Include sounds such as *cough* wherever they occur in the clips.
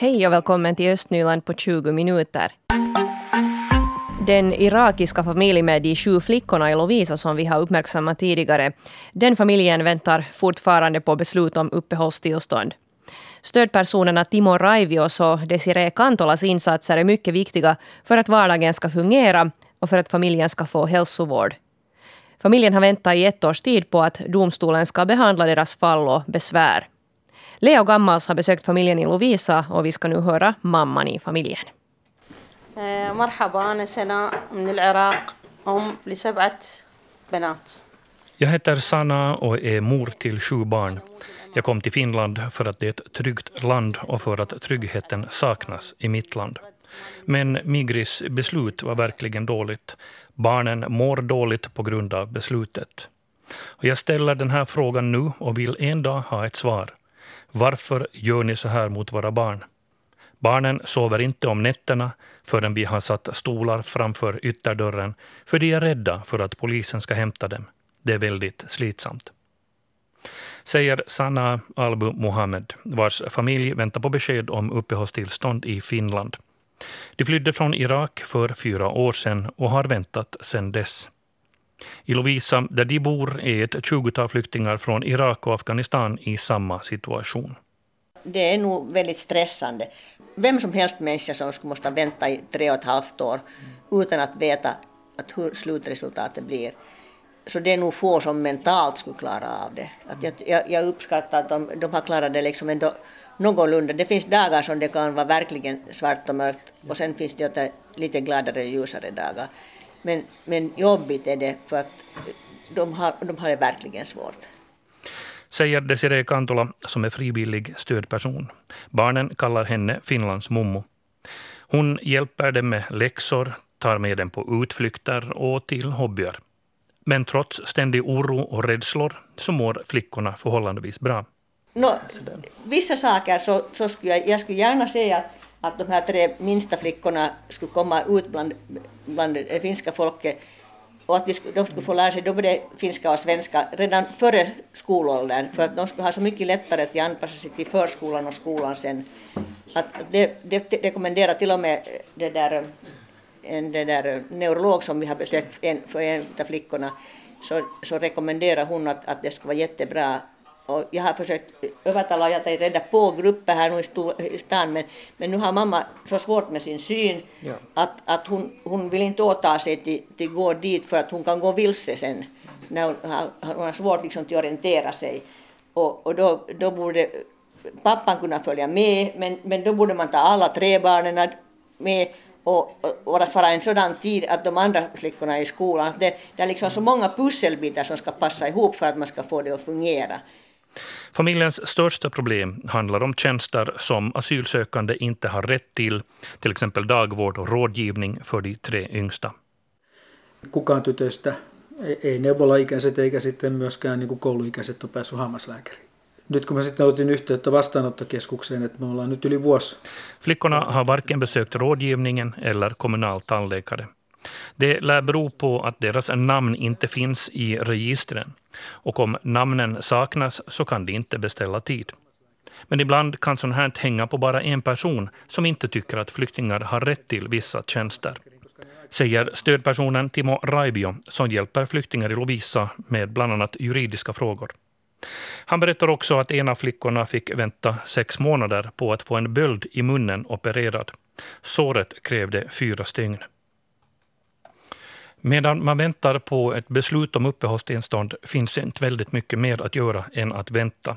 Hej och välkommen till Östnyland på 20 minuter. Den irakiska familjen med de sju flickorna i Lovisa som vi har uppmärksammat tidigare, den familjen väntar fortfarande på beslut om uppehållstillstånd. Stödpersonerna Timo Raivios och Desiree Kantolas insatser är mycket viktiga för att vardagen ska fungera och för att familjen ska få hälsovård. Familjen har väntat i ett års tid på att domstolen ska behandla deras fall och besvär. Leo Gammals har besökt familjen i Lovisa och vi ska nu höra mamman i familjen. مرحبا أنا سناء من العراق أم لسبعة بنات Jag heter Sana och är mor till sju barn. Jag kom till Finland för att det är ett tryggt land och för att tryggheten saknas i mitt land. Men Migris beslut var verkligen dåligt. Barnen mår dåligt på grund av beslutet. Och jag ställer den här frågan nu och vill en dag ha ett svar. Varför gör ni så här mot våra barn? Barnen sover inte om nätterna förrän vi har satt stolar framför ytterdörren, för de är rädda för att polisen ska hämta dem. Det är väldigt slitsamt. Säger Sanna Albu Mohammed, vars familj väntar på besked om uppehållstillstånd i Finland. De flydde från Irak för fyra år sedan och har väntat sedan dess. I Lovisa, där de bor, är ett tjugotal flyktingar från Irak och Afghanistan i samma situation. Det är nog väldigt stressande. Vem som helst människa som skulle måste vänta i tre och ett halvt år utan att veta att hur slutresultatet blir. Så det är nog få som mentalt skulle klara av det. Att jag, jag, jag uppskattar att de, de har klarat det liksom ändå någorlunda. Det finns dagar som det kan vara verkligen svart och mörkt och sen finns det lite gladare, och ljusare dagar. Men, men jobbigt är det för att de har, de har det verkligen svårt. Säger Desiree Kantola som är frivillig stödperson. Barnen kallar henne Finlands mommo. Hon hjälper dem med läxor, tar med dem på utflykter och till hobbyer. Men trots ständig oro och rädslor så mår flickorna förhållandevis bra. No, vissa saker så, så skulle jag, jag skulle gärna säga att, att de här tre minsta flickorna skulle komma ut bland, bland det finska folket och att de skulle, de skulle få lära sig både finska och svenska redan före skolåldern för att de skulle ha så mycket lättare att anpassa sig till förskolan och skolan sen. Att det, det rekommenderar till och med det där, en det där neurolog som vi har besökt en, för en av flickorna så, så rekommenderar hon att, att det skulle vara jättebra jag har försökt övertala jag att rädda på grupper här nu i, stor, i stan men, men nu har mamma så svårt med sin syn ja. att, att hon, hon vill inte åta sig till, till gå dit för att hon kan gå vilse sen när hon har, hon har svårt liksom att orientera sig. Och, och då, då borde pappan kunna följa med men, men då borde man ta alla tre barnen med och, och att fara en sådan tid att de andra flickorna är i skolan. Det, det är liksom så många pusselbitar som ska passa ihop för att man ska få det att fungera. Familjens största problem handlar om tjänster som asylsökande inte har rätt till, till exempel dagvård och rådgivning för de tre yngsta. Kukaan tytöistä, ei neuvolaikäiset eikä sitten myöskään niin kuin kouluikäiset ole päässyt hammaslääkäriin. Nyt kun mä sitten otin yhteyttä vastaanottokeskukseen, että me ollaan nyt yli vuosi. Flickorna har varken besökt rådgivningen eller kommunal tandläkare. Det lär bero på att deras namn inte finns i registren. Och om namnen saknas så kan de inte beställa tid. Men ibland kan sånt här hänga på bara en person som inte tycker att flyktingar har rätt till vissa tjänster. Säger stödpersonen Timo Raibio som hjälper flyktingar i Lovisa med bland annat juridiska frågor. Han berättar också att en av flickorna fick vänta sex månader på att få en böld i munnen opererad. Såret krävde fyra stygn. Medan man väntar på ett beslut om uppehållstillstånd finns inte väldigt mycket mer att göra än att vänta.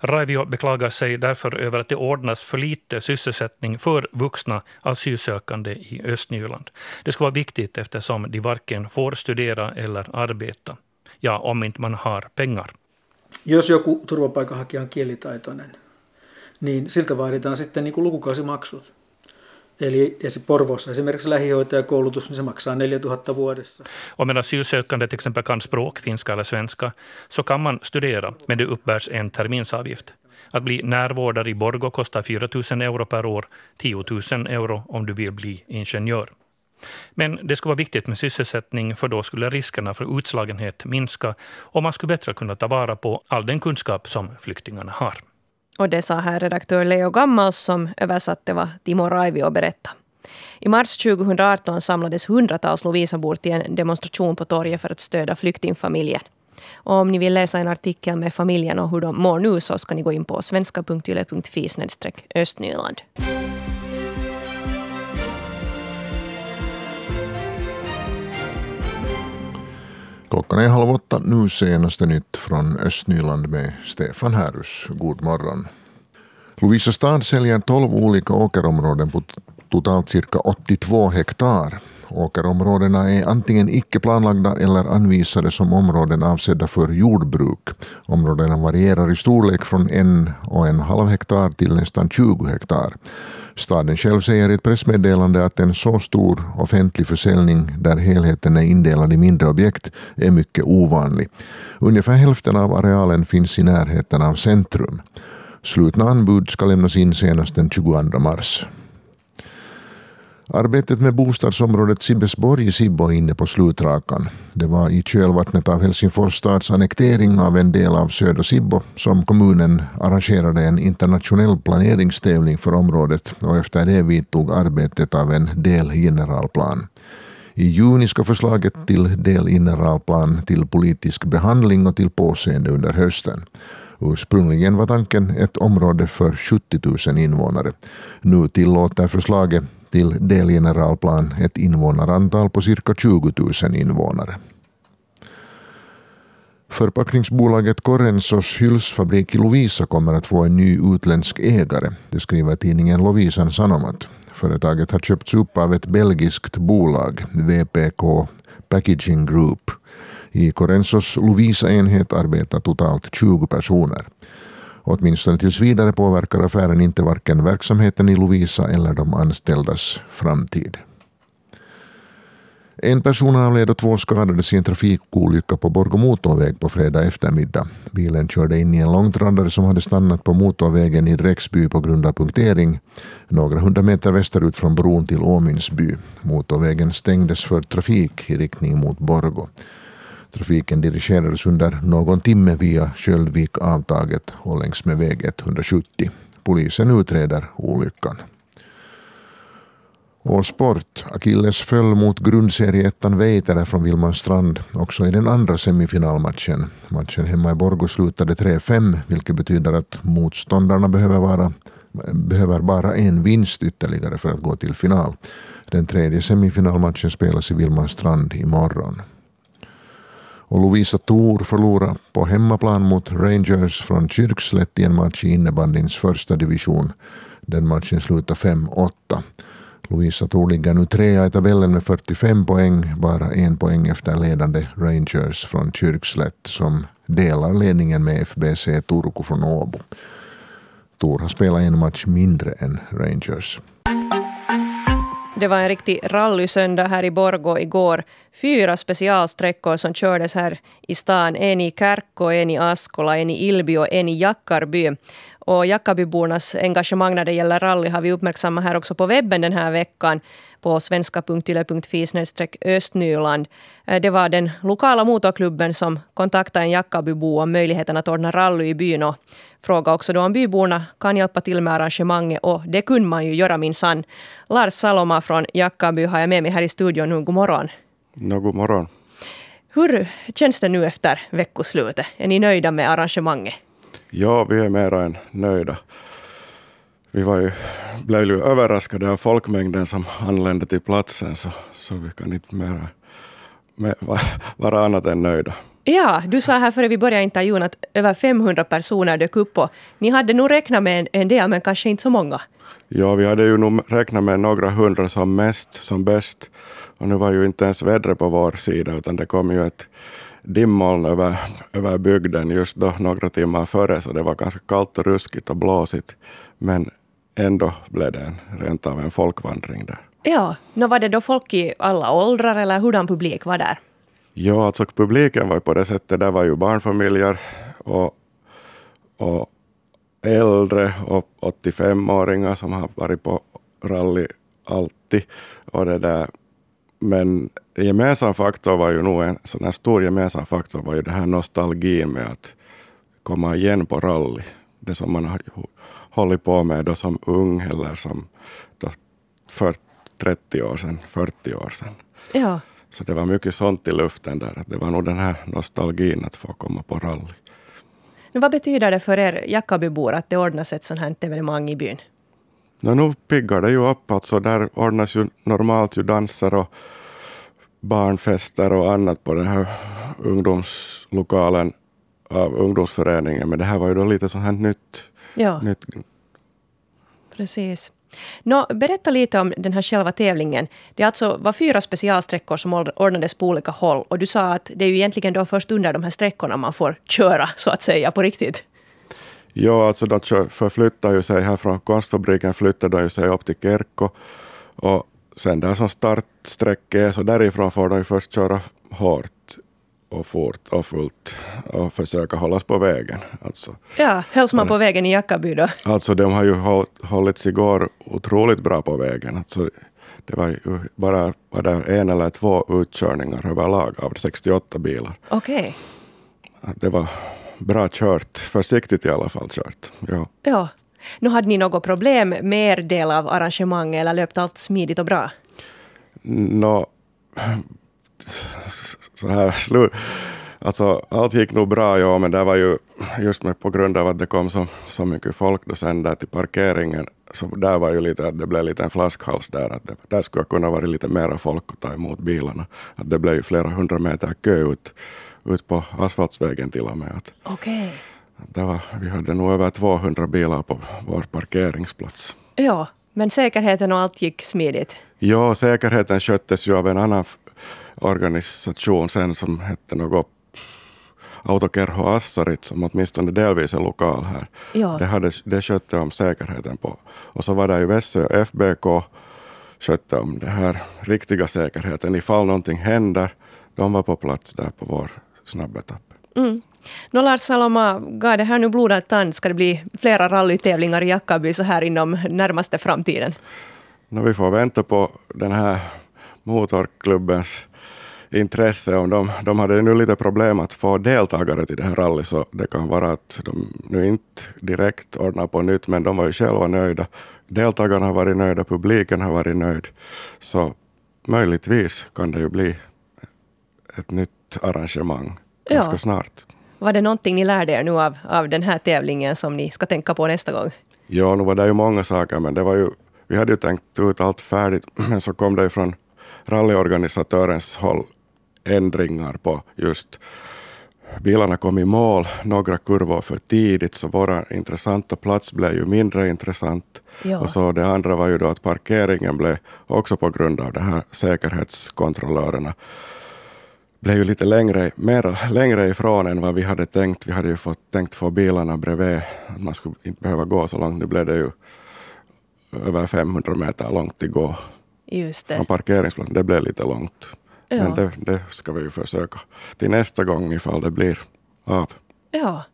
Raivio beklagar sig därför över att det ordnas för lite sysselsättning för vuxna asylsökande i Östnyland. Det skulle vara viktigt eftersom de varken får studera eller arbeta. Ja, om inte man har pengar. Jos joku turvapaikanhakija on kielitaitoinen, niin siltä vaaditaan sitten niin kuin lukukausimaksut. Eli Porvoossa esimerkiksi lähihoitajakoulutus, niin se maksaa 4000 vuodessa. Om en asylsökande till exempel kan språk, finska eller svenska, så kan man studera, men det uppbärs en terminsavgift. Att bli närvårdare i Borgo kostar 4 000 euro per år, 10 000 euro om du vill bli ingenjör. Men det skulle vara viktigt med sysselsättning för då skulle riskerna för utslagenhet minska och man skulle bättre kunna ta vara på all den kunskap som flyktingarna har. Och det sa här redaktör Leo Gammals som översatte vad Timo Raivio berättade. I mars 2018 samlades hundratals Lovisabor till en demonstration på torget för att stödja flyktingfamiljen. Och om ni vill läsa en artikel med familjen och hur de mår nu så ska ni gå in på svenska.yle.fi östnyland. Klockan är halv åtta. Nu senaste nytt från Östnyland med Stefan Härus. God morgon. Lovisa stad säljer 12 olika åkerområden på totalt cirka 82 hektar. Åkerområdena är antingen icke planlagda eller anvisade som områden avsedda för jordbruk. Områdena varierar i storlek från en och en halv hektar till nästan 20 hektar. Staden själv säger i ett pressmeddelande att en så stor offentlig försäljning där helheten är indelad i mindre objekt är mycket ovanlig. Ungefär hälften av arealen finns i närheten av centrum. Slutna anbud ska lämnas in senast den 22 mars. Arbetet med bostadsområdet Sibbesborg i Sibbo är inne på slutrakan. Det var i kölvattnet av Helsingfors stads annektering av en del av södra Sibbo som kommunen arrangerade en internationell planeringstävling för området och efter det vidtog arbetet av en delgeneralplan. I juni ska förslaget till delgeneralplan till politisk behandling och till påseende under hösten. Ursprungligen var tanken ett område för 70 000 invånare. Nu tillåter förslaget till delgeneralplan ett invånarantal på cirka 20 000 invånare. Förpackningsbolaget Corrensos hylsfabrik i Lovisa kommer att få en ny utländsk ägare. Det skriver tidningen Lovisan Sanomat. Företaget har köpts upp av ett belgiskt bolag, VPK Packaging Group. I Corrensos Lovisa-enhet arbetar totalt 20 personer. Åtminstone tills vidare påverkar affären inte varken verksamheten i Lovisa eller de anställdas framtid. En person avled och två skadades i en trafikolycka på Borgå motorväg på fredag eftermiddag. Bilen körde in i en långtradare som hade stannat på motorvägen i Räcksby på grund av punktering, några hundra meter västerut från bron till Åminsby. Motorvägen stängdes för trafik i riktning mot Borgå. Trafiken dirigerades under någon timme via Sköldvik-avtaget och längs med väg 170. Polisen utreder olyckan. Och sport. Akilles föll mot grundserieettan Veitere från Vilmanstrand också i den andra semifinalmatchen. Matchen hemma i Borgå slutade 3-5 vilket betyder att motståndarna behöver, vara, behöver bara en vinst ytterligare för att gå till final. Den tredje semifinalmatchen spelas i Vilmanstrand imorgon och Lovisa Thor förlorade på hemmaplan mot Rangers från Kyrkslätt i en match i innebandyns första division. Den matchen slutade 5-8. Lovisa Thor ligger nu trea i tabellen med 45 poäng, bara en poäng efter ledande Rangers från Kyrkslätt som delar ledningen med FBC Turku från Åbo. Thor har spelat en match mindre än Rangers. Det var en riktig rallysöndag här i Borgå igår. Fyra specialsträckor som kördes här i stan. En i Kärkko, en i Askola, en i Ilby och en i Jackarby. Och Jackarbybornas engagemang när det gäller rally har vi uppmärksammat här också på webben den här veckan på svenska.yle.fi östnyland. Eh, det var den lokala motorklubben som kontaktade en Jackabybo om möjligheten att ordna rally i byn och frågade också då om byborna kan hjälpa till med arrangemanget och det kunde man ju göra minsann. Lars Saloma från Jackaby har jag med mig här i studion nu. God morgon. No, god morgon. Hur känns det nu efter veckoslutet? Är ni nöjda med arrangemanget? Ja, vi är mer än nöjda. Vi var ju, blev ju överraskade av folkmängden som anlände till platsen, så, så vi kan inte mer, mer vara annat än nöjda. Ja, du sa här före vi började intervjun att över 500 personer dök upp och ni hade nog räknat med en, en del, men kanske inte så många. Ja, vi hade ju nog räknat med några hundra som mest, som bäst. Och nu var ju inte ens vädret på vår sida, utan det kom ju ett dimmoln över, över bygden just då, några timmar före, så det var ganska kallt och ruskigt och blåsigt. Men ändå blev det en, rent av en folkvandring där. Ja, nå var det då folk i alla åldrar eller hurdan publik var där? Ja, alltså publiken var på det sättet, där var ju barnfamiljer och, och äldre och 85-åringar som har varit på rally alltid. Och det där. Men gemensam faktor var ju nog en sån här stor gemensam faktor var ju det här nostalgin med att komma igen på rally det som man har hållit på med då som ung eller som då för 30 år sedan, 40 år sedan. Ja. Så det var mycket sånt i luften där. Det var nog den här nostalgin att få komma på rally. Men vad betyder det för er Jackabybor att det ordnas ett sånt här evenemang i byn? No, nu piggar det ju upp. Alltså där ordnas ju normalt ju danser och barnfester och annat på den här ungdomslokalen av ungdomsföreningen. Men det här var ju då lite sånt här nytt. Ja, nytt. precis. Nå, berätta lite om den här själva tävlingen. Det alltså var fyra specialsträckor som ordnades på olika håll. Och du sa att det är ju egentligen då först under de här sträckorna man får köra, så att säga, på riktigt. Ja, alltså de förflyttar ju sig här från konstfabriken flyttar de ju sig upp till Kerkko. Och sen där som startsträcket är, så därifrån får de ju först köra hårt och fort och fullt och försöka hållas på vägen. Alltså, ja, hölls man på vägen i Jackaby då? Alltså de har ju hållits igår otroligt bra på vägen. Alltså, det var ju bara var det en eller två utkörningar överlag av 68 bilar. Okej. Okay. Det var bra kört, försiktigt i alla fall kört. Ja. ja. Nu hade ni något problem med er del av arrangemanget eller löpte allt smidigt och bra? Nå, så här. Alltså, allt gick nog bra, ja, men det var ju just med, på grund av att det kom så, så mycket folk då sen där till parkeringen, så där var ju lite att det blev lite en flaskhals där, att det, där skulle kunna vara lite mera folk att ta emot bilarna. Att det blev ju flera hundra meter kö ut, ut på asfaltsvägen till och med. Okej. Okay. Det var, vi hade nog över 200 bilar på vår parkeringsplats. Ja, men säkerheten och allt gick smidigt? Ja, säkerheten sköttes ju av en annan organisation sen som hette något Autokerho Assarit som åtminstone delvis är lokal här. Ja. Det, hade, det skötte om säkerheten på. Och så var det i Vässö FBK skötte om det här riktiga säkerheten. Ifall någonting händer, de var på plats där på vår snabbetapp. Mm. Nå Lars Saloma, gav det här nu blodad tand? Ska det bli flera rallytävlingar i Jackaby så här inom närmaste framtiden? No, vi får vänta på den här motorklubbens intresse. Om de, de hade nu lite problem att få deltagare till det här rallyt, så det kan vara att de nu inte direkt ordnar på nytt, men de var ju själva nöjda. Deltagarna har varit nöjda, publiken har varit nöjd. Så möjligtvis kan det ju bli ett nytt arrangemang ganska ja. snart. Var det någonting ni lärde er nu av, av den här tävlingen som ni ska tänka på nästa gång? Ja, nu var det ju många saker, men det var ju, vi hade ju tänkt ut allt färdigt, *clears throat* men så kom det ju från rallyorganisatörens håll ändringar på just bilarna kom i mål, några kurvor för tidigt, så vår intressanta plats blev ju mindre intressant. Ja. Och så det andra var ju då att parkeringen blev också på grund av de här säkerhetskontrollörerna blev ju lite längre, mer, längre ifrån än vad vi hade tänkt. Vi hade ju fått, tänkt få bilarna bredvid, att man skulle inte behöva gå så långt. Nu blev det ju över 500 meter långt att gå Just det. från parkeringsplatsen. Det blev lite långt. Ja. Men det, det, ska vi ju försöka till nästa gång ifall det blir av. Ja.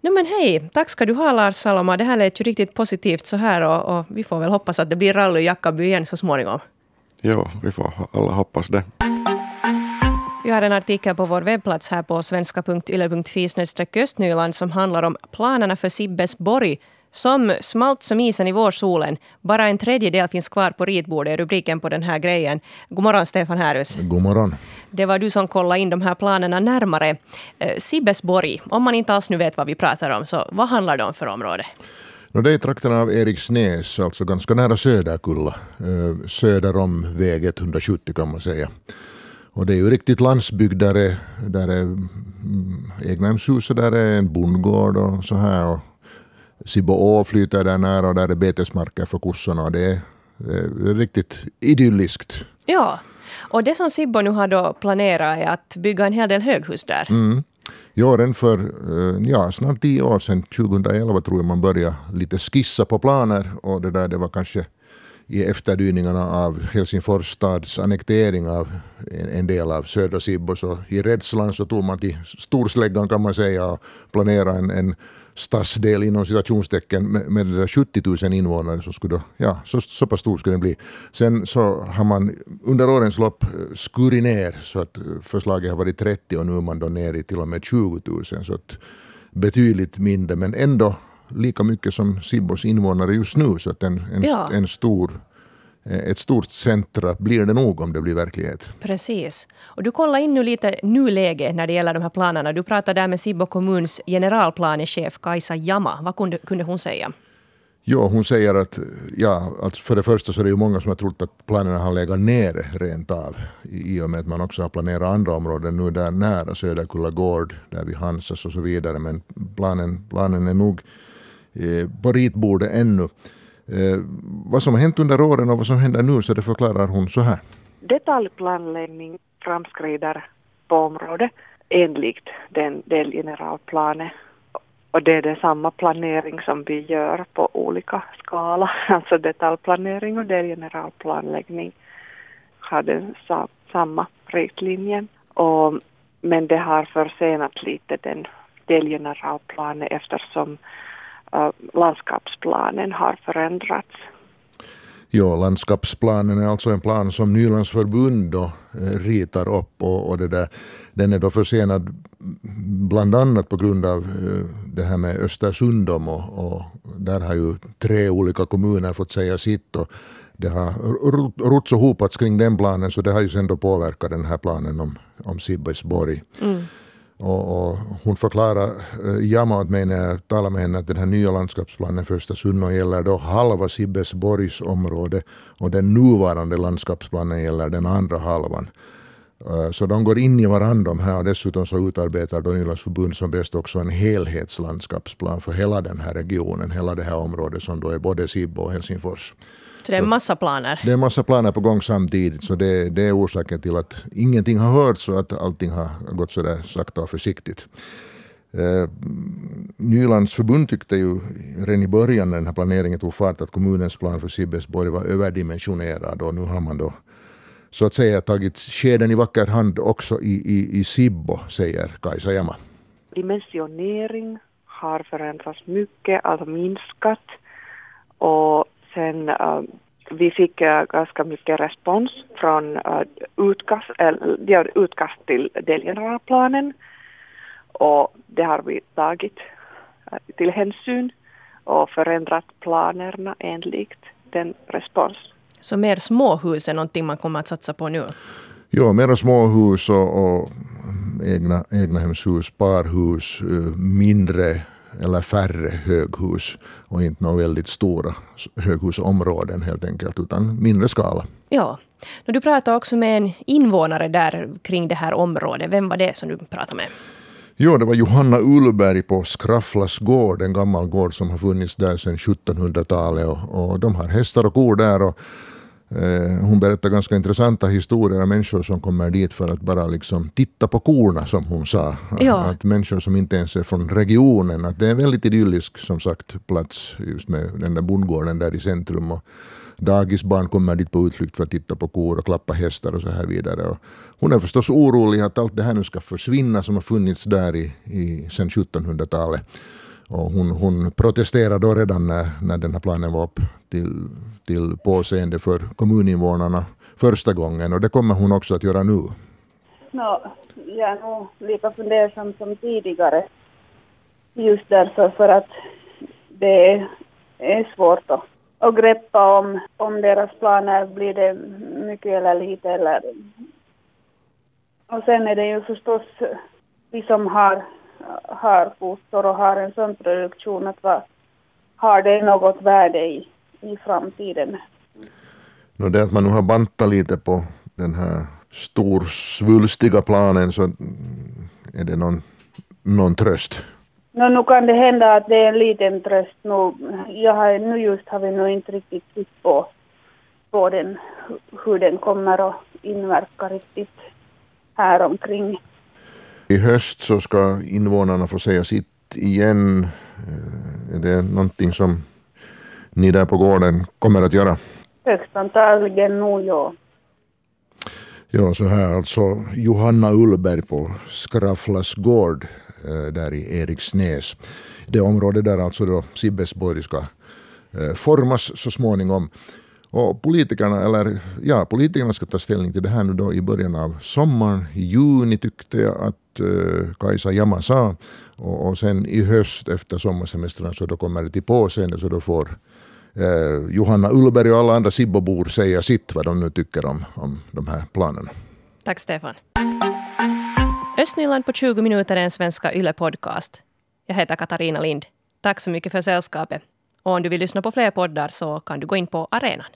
No, men hej, tack ska du ha Lars Saloma. Det här lät ju riktigt positivt så här och, och vi får väl hoppas att det blir rally i Jackaby igen så småningom. Jo, vi får alla hoppas det. Vi har en artikel på vår webbplats här på svenska.yle.fi östnyland som handlar om planerna för Sibbesborg som smalt som isen i vårsolen. Bara en tredjedel finns kvar på ritbordet, är rubriken på den här grejen. God morgon Stefan Härus. God morgon. Det var du som kollade in de här planerna närmare. Eh, Sibbesborg, om man inte alls nu vet vad vi pratar om, så vad handlar det om för område? No, det är trakterna av Eriksnäs, alltså ganska nära Söderkulla. Eh, söder om väg 170 kan man säga. Och det är ju riktigt landsbygd där är, där är mm, egnahemshus och där är en bondgård och så här. Och Sibbo flyter där nära och där är betesmarker för kossorna. Det är, det är riktigt idylliskt. Ja, och det som Sibbo nu har då planerat är att bygga en hel del höghus där. Mm. Ja, redan för eh, ja, snart tio år sedan, 2011 tror jag man började lite skissa på planer och det där det var kanske i efterdyningarna av Helsingfors stads annektering av en, en del av södra Sibbo. Så i rädslan så tog man till storsläggan kan man säga och planerade en, en stadsdel inom citationstecken med, med 70 000 invånare. Så, skulle då, ja, så, så pass stor skulle den bli. Sen så har man under årens lopp skurit ner så att förslaget har varit 30 och nu är man då nere i till och med 20 000. Så att betydligt mindre men ändå lika mycket som Sibbos invånare just nu. Så att en, en, ja. en stor Eh, ett stort centra blir det nog om det blir verklighet. Precis. Och du kollar in nu lite nuläge när det gäller de här planerna. Du pratade där med Sibbo kommuns generalplanechef Kajsa Jama. Vad kunde, kunde hon säga? Jo, hon säger att ja, alltså för det första så är det ju många som har trott att planerna har legat nere rent av i och med att man också har planerat andra områden nu där nära Söderkulla gård, där vid Hansas och så vidare. Men planen, planen är nog eh, på ritbordet ännu. Eh, vad som har hänt under åren och vad som händer nu så det förklarar hon så här. Detaljplanläggning framskrider på området enligt den delgeneralplanen. Och det är den samma planering som vi gör på olika skala, *laughs* alltså detaljplanering och delgeneralplanläggning har den samma riktlinjen. Och, men det har försenat lite den delgeneralplanen eftersom landskapsplanen har förändrats. Ja, landskapsplanen är alltså en plan som Nylands förbund då, eh, ritar upp och, och det där, den är då försenad bland annat på grund av eh, det här med Östersund och, och där har ju tre olika kommuner fått säga sitt och det har rots och hopats kring den planen så det har ju sen då påverkat den här planen om, om Sibbesborg. Mm. Och, och hon förklarar, eh, Jama åt mig när jag talade med henne att den här nya landskapsplanen för Östersund gäller då halva Sibbesborgs område och den nuvarande landskapsplanen gäller den andra halvan. Eh, så de går in i varandra de här och dessutom så utarbetar då Nylands förbund som bäst också en helhetslandskapsplan för hela den här regionen, hela det här området som då är både Sibbo och Helsingfors. Så det är en massa planer? Det är en massa planer på gång samtidigt. Så det, det är orsaken till att ingenting har hörts och att allting har gått sådär sakta och försiktigt. Eh, Nylands förbund tyckte ju redan i början när den här planeringen tog fart att kommunens plan för Sibbesborg var överdimensionerad och nu har man då så att säga tagit skeden i vacker hand också i, i, i Sibbo, säger Kajsa Jama. Dimensionering har förändrats mycket, alltså minskat och Sen uh, vi fick uh, ganska mycket respons från uh, utkast, uh, utkast till delgeneralplanen och det har vi tagit uh, till hänsyn och förändrat planerna enligt den respons. Så mer småhus är någonting man kommer att satsa på nu? Ja, mera småhus och, och egna, egnahemshus, parhus, mindre eller färre höghus och inte några väldigt stora höghusområden helt enkelt, utan mindre skala. Ja. Du pratade också med en invånare där kring det här området. Vem var det som du pratade med? Jo, det var Johanna Ullberg på Skrafflas gård, en gammal gård som har funnits där sedan 1700-talet. Och, och de har hästar och kor där. Och hon berättar ganska intressanta historier om människor som kommer dit för att bara liksom titta på korna som hon sa. Ja. Att människor som inte ens är från regionen. Att det är en väldigt idyllisk som sagt plats just med den där bondgården där i centrum. Och dagisbarn kommer dit på utflykt för att titta på kor och klappa hästar och så här vidare. Och hon är förstås orolig att allt det här nu ska försvinna som har funnits där i, i, sedan 1700-talet. Och hon, hon protesterade då redan när, när den här planen var upp till, till påseende för kommuninvånarna första gången och det kommer hon också att göra nu. No, jag är nog lika fundersam som tidigare. Just därför för att det är svårt att, att greppa om, om deras planer blir det mycket eller lite eller... Och sen är det ju förstås vi som har har kossor och har en sån produktion att vad, har det något värde i, i framtiden? No, det att man nu har bantat lite på den här storsvulstiga planen så är det någon, någon tröst? No, nu kan det hända att det är en liten tröst. Nu, jag har, nu just har vi nog inte riktigt sett på, på den, hur den kommer att inverka riktigt här omkring. I höst så ska invånarna få säga sitt igen. Eh, är det någonting som ni där på gården kommer att göra? Högst antagligen nog, ja. Ja, så här alltså Johanna Ullberg på Skrafflas gård eh, där i Eriksnäs. Det område där alltså då Sibbesborg ska eh, formas så småningom. Och politikerna, eller ja, politikerna ska ta ställning till det här nu då i början av sommaren. I juni tyckte jag att Äh, Kajsa Yamasa. Och, och sen i höst efter sommarsemestern så då kommer det till påseende så då får eh, Johanna Ullberg och alla andra Sibbobor säga sitt vad de nu tycker om, om de här planerna. Tack Stefan. Östnyland på 20 minuter är en svenska YLE-podcast. Jag heter Katarina Lind. Tack så mycket för sällskapet. Och om du vill lyssna på fler poddar så kan du gå in på arenan.